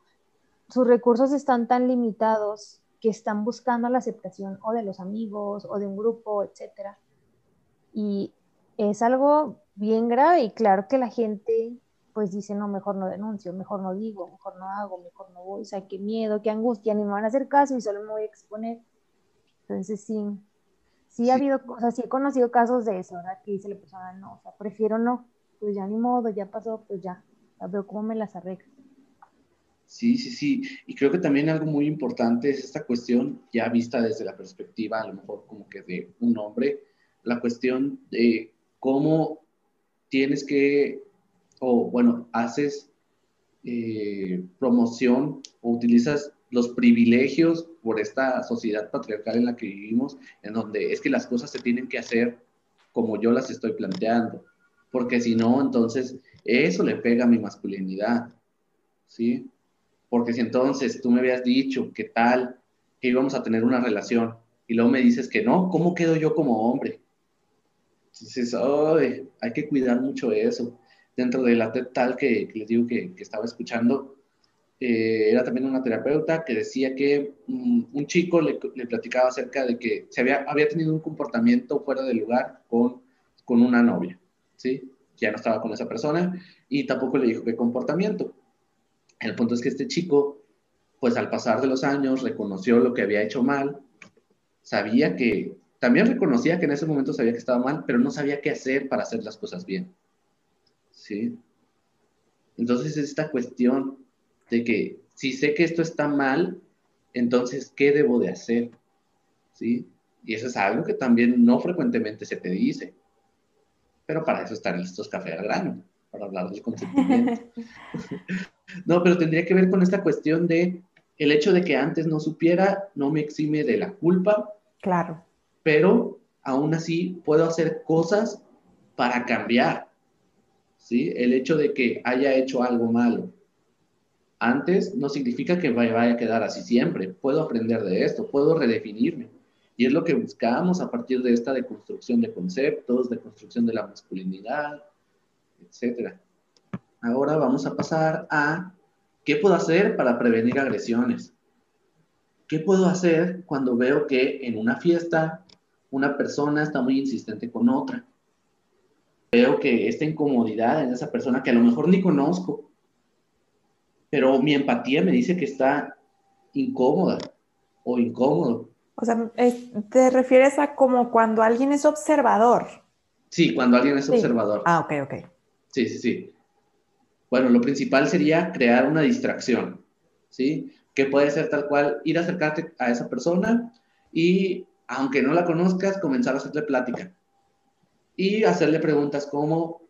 Sus recursos están tan limitados que están buscando la aceptación o de los amigos o de un grupo, etcétera. Y es algo bien grave y claro que la gente pues dice, no, mejor no denuncio, mejor no digo, mejor no hago, mejor no voy, o sea, qué miedo, qué angustia, ni me van a hacer caso y solo me voy a exponer. Entonces sí, sí, ha habido, sea, sí he conocido casos de eso, ¿verdad? Que dice la persona, no, o sea, prefiero no, pues ya ni modo, ya pasó, pues ya, ya veo cómo me las arreglo. Sí, sí, sí. Y creo que también algo muy importante es esta cuestión, ya vista desde la perspectiva, a lo mejor como que de un hombre, la cuestión de cómo tienes que o bueno, haces eh, promoción o utilizas los privilegios por esta sociedad patriarcal en la que vivimos, en donde es que las cosas se tienen que hacer como yo las estoy planteando, porque si no, entonces eso le pega a mi masculinidad, ¿sí? Porque si entonces tú me habías dicho que tal, que íbamos a tener una relación, y luego me dices que no, ¿cómo quedo yo como hombre? Entonces, hay que cuidar mucho eso dentro de la TED Tal que, les digo que, estaba escuchando, eh, era también una terapeuta que decía que mm, un chico le, platicaba acerca de que se había, había tenido un comportamiento fuera de lugar con, con una novia, ¿sí? Ya no estaba con esa persona y tampoco le dijo qué comportamiento. El punto es que este chico, pues al pasar de los años, reconoció lo que había hecho mal, sabía que, también reconocía que en ese momento sabía que estaba mal, pero no sabía qué hacer para hacer las cosas bien. ¿sí? Entonces esta cuestión de que si sé que esto está mal, entonces, ¿qué debo de hacer? ¿Sí? Y eso es algo que también no frecuentemente se te dice. Pero para eso están estos cafés al grano, para hablar del consentimiento. [laughs] no, pero tendría que ver con esta cuestión de el hecho de que antes no supiera no me exime de la culpa. Claro. Pero aún así puedo hacer cosas para cambiar. ¿sí? El hecho de que haya hecho algo malo antes no significa que vaya a quedar así siempre. Puedo aprender de esto, puedo redefinirme. Y es lo que buscamos a partir de esta deconstrucción de conceptos, de construcción de la masculinidad, etc. Ahora vamos a pasar a qué puedo hacer para prevenir agresiones. ¿Qué puedo hacer cuando veo que en una fiesta una persona está muy insistente con otra? veo que esta incomodidad en esa persona que a lo mejor ni conozco, pero mi empatía me dice que está incómoda o incómodo. O sea, te refieres a como cuando alguien es observador. Sí, cuando alguien es observador. Ah, ok, ok. Sí, sí, sí. Bueno, lo principal sería crear una distracción, ¿sí? Que puede ser tal cual ir a acercarte a esa persona y, aunque no la conozcas, comenzar a hacerle plática y hacerle preguntas como,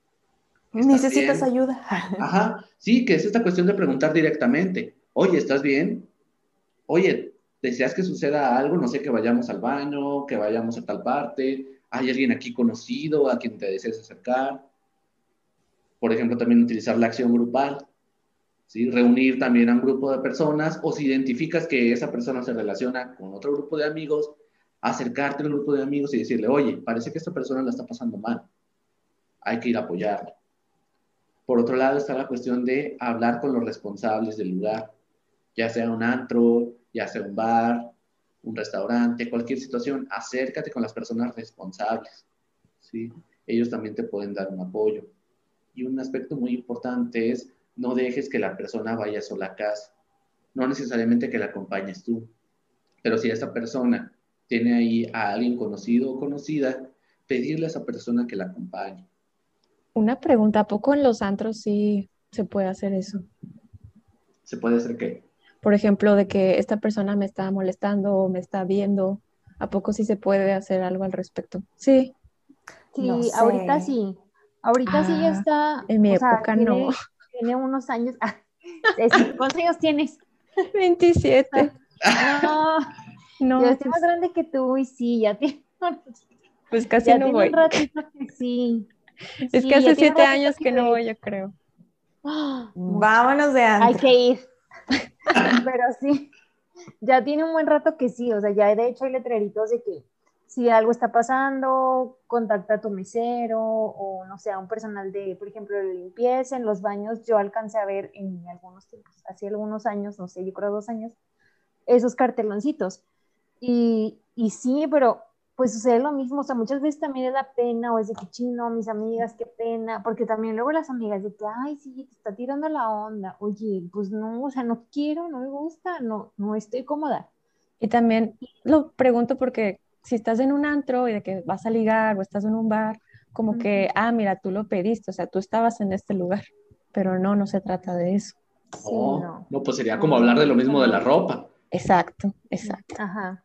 Necesitas bien? ayuda. [laughs] Ajá, sí, que es esta cuestión de preguntar directamente, oye, ¿estás bien? Oye, ¿deseas que suceda algo? No sé, que vayamos al baño, que vayamos a tal parte, ¿hay alguien aquí conocido a quien te desees acercar? Por ejemplo, también utilizar la acción grupal, ¿sí? Reunir también a un grupo de personas o si identificas que esa persona se relaciona con otro grupo de amigos, acercarte al grupo de amigos y decirle, oye, parece que esta persona la está pasando mal, hay que ir a apoyarla. Por otro lado está la cuestión de hablar con los responsables del lugar, ya sea un antro, ya sea un bar, un restaurante, cualquier situación, acércate con las personas responsables, ¿sí? Ellos también te pueden dar un apoyo. Y un aspecto muy importante es no dejes que la persona vaya sola a casa, no necesariamente que la acompañes tú, pero si esta persona tiene ahí a alguien conocido o conocida, pedirle a esa persona que la acompañe. Una pregunta, ¿a poco en los antros sí se puede hacer eso? ¿Se puede hacer qué? Por ejemplo, de que esta persona me está molestando o me está viendo, ¿a poco sí se puede hacer algo al respecto? Sí, Sí, No ahorita sí. Ahorita sí ya Ah, está. en mi o sea, época tiene, no. Tiene unos años. [laughs] Ah, ¿Cuántos años tienes? [laughs] 27. [laughs] No, No, yo estoy más pues, grande que tú y sí, ya tiene, pues casi ya no tiene voy. un ratito que sí. Es Sí, que hace siete años que no ve. voy, yo creo. [gasps] ¡Ah! Vámonos de Hay antro. que ir. Pero sí, ya tiene un buen rato que sí, o sea, ya de hecho hay letreritos de que si algo está pasando, contacta a tu mesero o no sé, a un personal de, por ejemplo, de limpieza en los baños. Yo alcancé a ver en algunos tiempos, hace algunos años, no sé, yo creo dos años, esos carteloncitos. Y, y sí, pero pues sucede lo mismo, o sea, muchas veces también es la pena o es de que chino, mis amigas, qué pena, porque también luego las amigas de que, ay, sí, te está tirando la onda, oye, pues no, o sea, no quiero, no me gusta, no, no estoy cómoda. Y también lo pregunto porque si estás en un antro y de que vas a ligar o estás en un bar, como que, ah, mira, tú lo pediste, o sea, tú estabas en este lugar, pero no, no se trata de eso. Sí, no, no. no, pues sería como hablar de lo mismo de la ropa. Exacto, exacto. Ajá,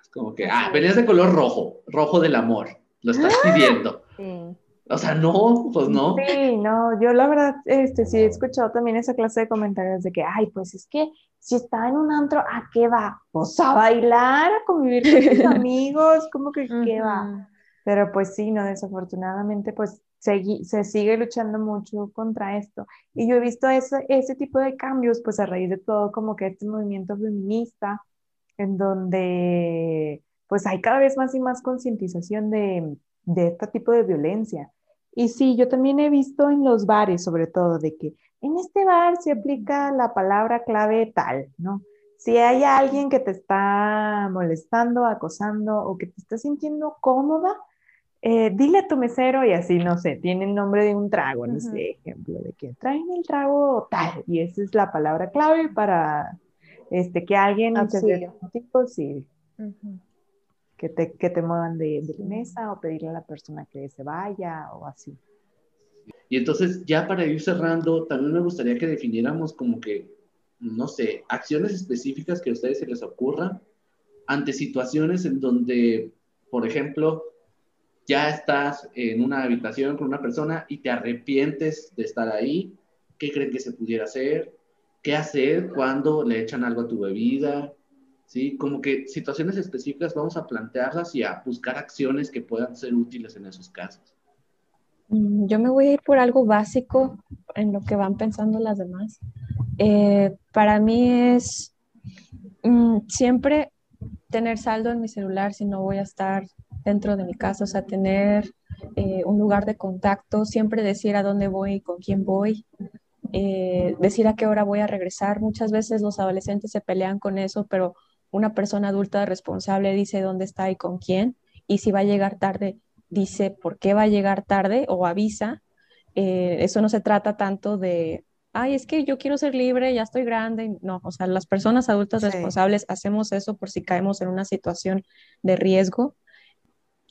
Es como que, ah, venías de color rojo, rojo del amor, lo estás pidiendo. sí. O sea, no, pues no. Sí, no, yo la verdad, este, sí he escuchado también esa clase de comentarios de que, ay, pues es que si está en un antro, ¿a qué va? Pues a bailar, a convivir con sus [laughs] amigos, ¿cómo que qué va? Pero pues sí, no, desafortunadamente, pues segui- se sigue luchando mucho contra esto. Y yo he visto ese, ese tipo de cambios, pues a raíz de todo, como que este movimiento feminista, en donde pues hay cada vez más y más concientización de, de este tipo de violencia. Y sí, yo también he visto en los bares, sobre todo, de que en este bar se aplica la palabra clave tal, ¿no? Si hay alguien que te está molestando, acosando o que te está sintiendo cómoda, eh, dile a tu mesero y así, no sé, tiene el nombre de un trago, no sé, ejemplo, de que traen el trago tal, y esa es la palabra clave para este, que alguien Auxilio. sí, Ujú. Que te, que te muevan de, de la mesa o pedirle a la persona que se vaya o así. Y entonces, ya para ir cerrando, también me gustaría que definiéramos como que, no sé, acciones específicas que a ustedes se les ocurran ante situaciones en donde, por ejemplo, ya estás en una habitación con una persona y te arrepientes de estar ahí. ¿Qué creen que se pudiera hacer? ¿Qué hacer cuando le echan algo a tu bebida? ¿Sí? Como que situaciones específicas vamos a plantearlas y a buscar acciones que puedan ser útiles en esos casos. Mm, Yo me voy a ir por algo básico en lo que van pensando las demás. Eh, para mí es mm, siempre tener saldo en mi celular si no voy a estar dentro de mi casa, o sea, tener eh, un lugar de contacto, siempre decir a dónde voy y con quién voy, eh, decir a qué hora voy a regresar. Muchas veces los adolescentes se pelean con eso, pero una persona adulta responsable dice dónde está y con quién, y si va a llegar tarde, dice por qué va a llegar tarde o avisa. Eh, eso no se trata tanto de, ay, es que yo quiero ser libre, ya estoy grande. No, o sea, las personas adultas Sí. responsables hacemos eso por si caemos en una situación de riesgo.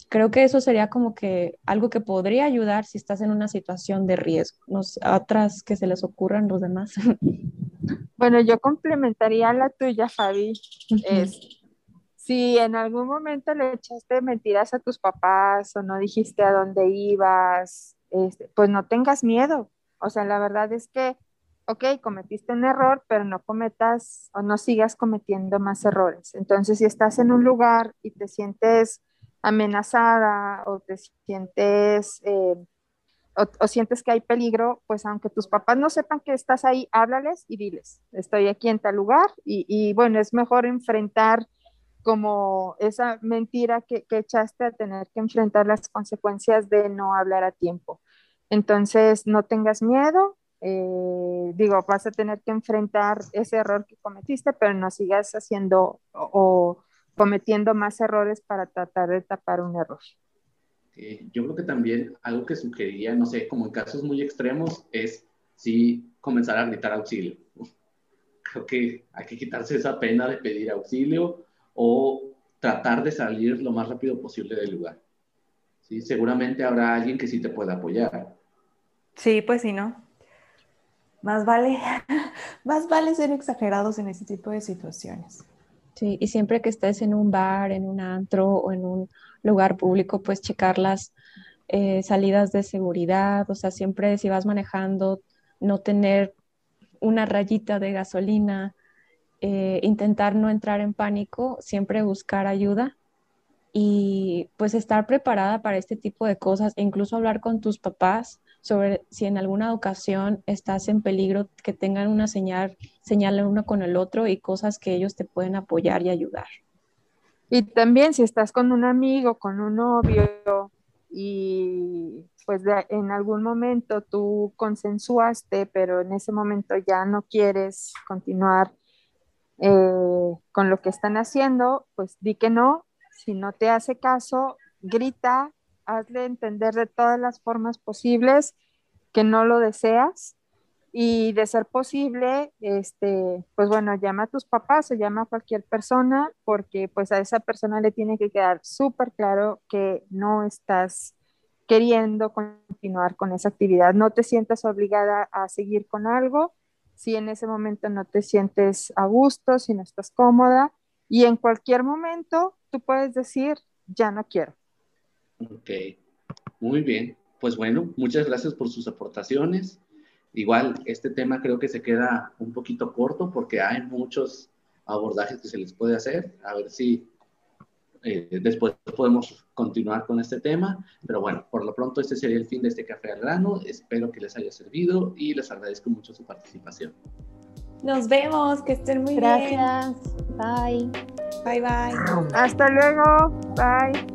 Creo que eso sería como que algo que podría ayudar si estás en una situación de riesgo. No sé, otras que se les ocurran los demás. [laughs] Bueno, yo complementaría la tuya, Fabi. Es, si en algún momento le echaste mentiras a tus papás o no dijiste a dónde ibas, este, pues no tengas miedo. O sea, la verdad es que, ok, cometiste un error, pero no cometas o no sigas cometiendo más errores. Entonces, si estás en un lugar y te sientes amenazada o te sientes... Eh, o, sientes que hay peligro, pues aunque tus papás no sepan que estás ahí, háblales y diles, estoy aquí en tal lugar y, bueno, es mejor enfrentar como esa mentira que, que, echaste a tener que enfrentar las consecuencias de no hablar a tiempo. Entonces, no tengas miedo, eh, digo, vas a tener que enfrentar ese error que cometiste, pero no sigas haciendo o, cometiendo más errores para tratar de tapar un error. Yo creo que también algo que sugeriría, no sé, como en casos muy extremos, es si comenzar a gritar auxilio. [laughs] Creo que hay que quitarse esa pena de pedir auxilio o tratar de salir lo más rápido posible del lugar. ¿Sí? Seguramente habrá alguien que sí te pueda apoyar. Sí, pues sí, ¿no? Más vale, [laughs] más vale ser exagerados en ese tipo de situaciones. Sí, y siempre que estés en un bar, en un antro o en un lugar público, pues checar las eh, salidas de seguridad, o sea, siempre si vas manejando, no tener una rayita de gasolina, eh, intentar no entrar en pánico, siempre buscar ayuda y pues estar preparada para este tipo de cosas e incluso hablar con tus papás sobre si en alguna ocasión estás en peligro, que tengan una señal, señal uno con el otro y cosas que ellos te pueden apoyar y ayudar. Y también si estás con un amigo, con un novio y pues en algún momento tú consensuaste, pero en ese momento ya no quieres continuar eh, con lo que están haciendo, pues di que no. Si no te hace caso, grita, hazle entender de todas las formas posibles que no lo deseas y de ser posible, este, pues bueno, llama a tus papás o llama a cualquier persona porque pues a esa persona le tiene que quedar súper claro que no estás queriendo continuar con esa actividad, no te sientas obligada a seguir con algo si en ese momento no te sientes a gusto, si no estás cómoda, y en cualquier momento tú puedes decir, ya no quiero. Ok, muy bien. Pues bueno, muchas gracias por sus aportaciones. Igual, este tema creo que se queda un poquito corto porque hay muchos abordajes que se les puede hacer. A ver si eh, después podemos continuar con este tema, pero bueno, por lo pronto este sería el fin de este café al grano. Espero que les haya servido y les agradezco mucho su participación. Nos vemos, que estén muy bien. Gracias. Bye. Bye bye. Hasta luego. Bye.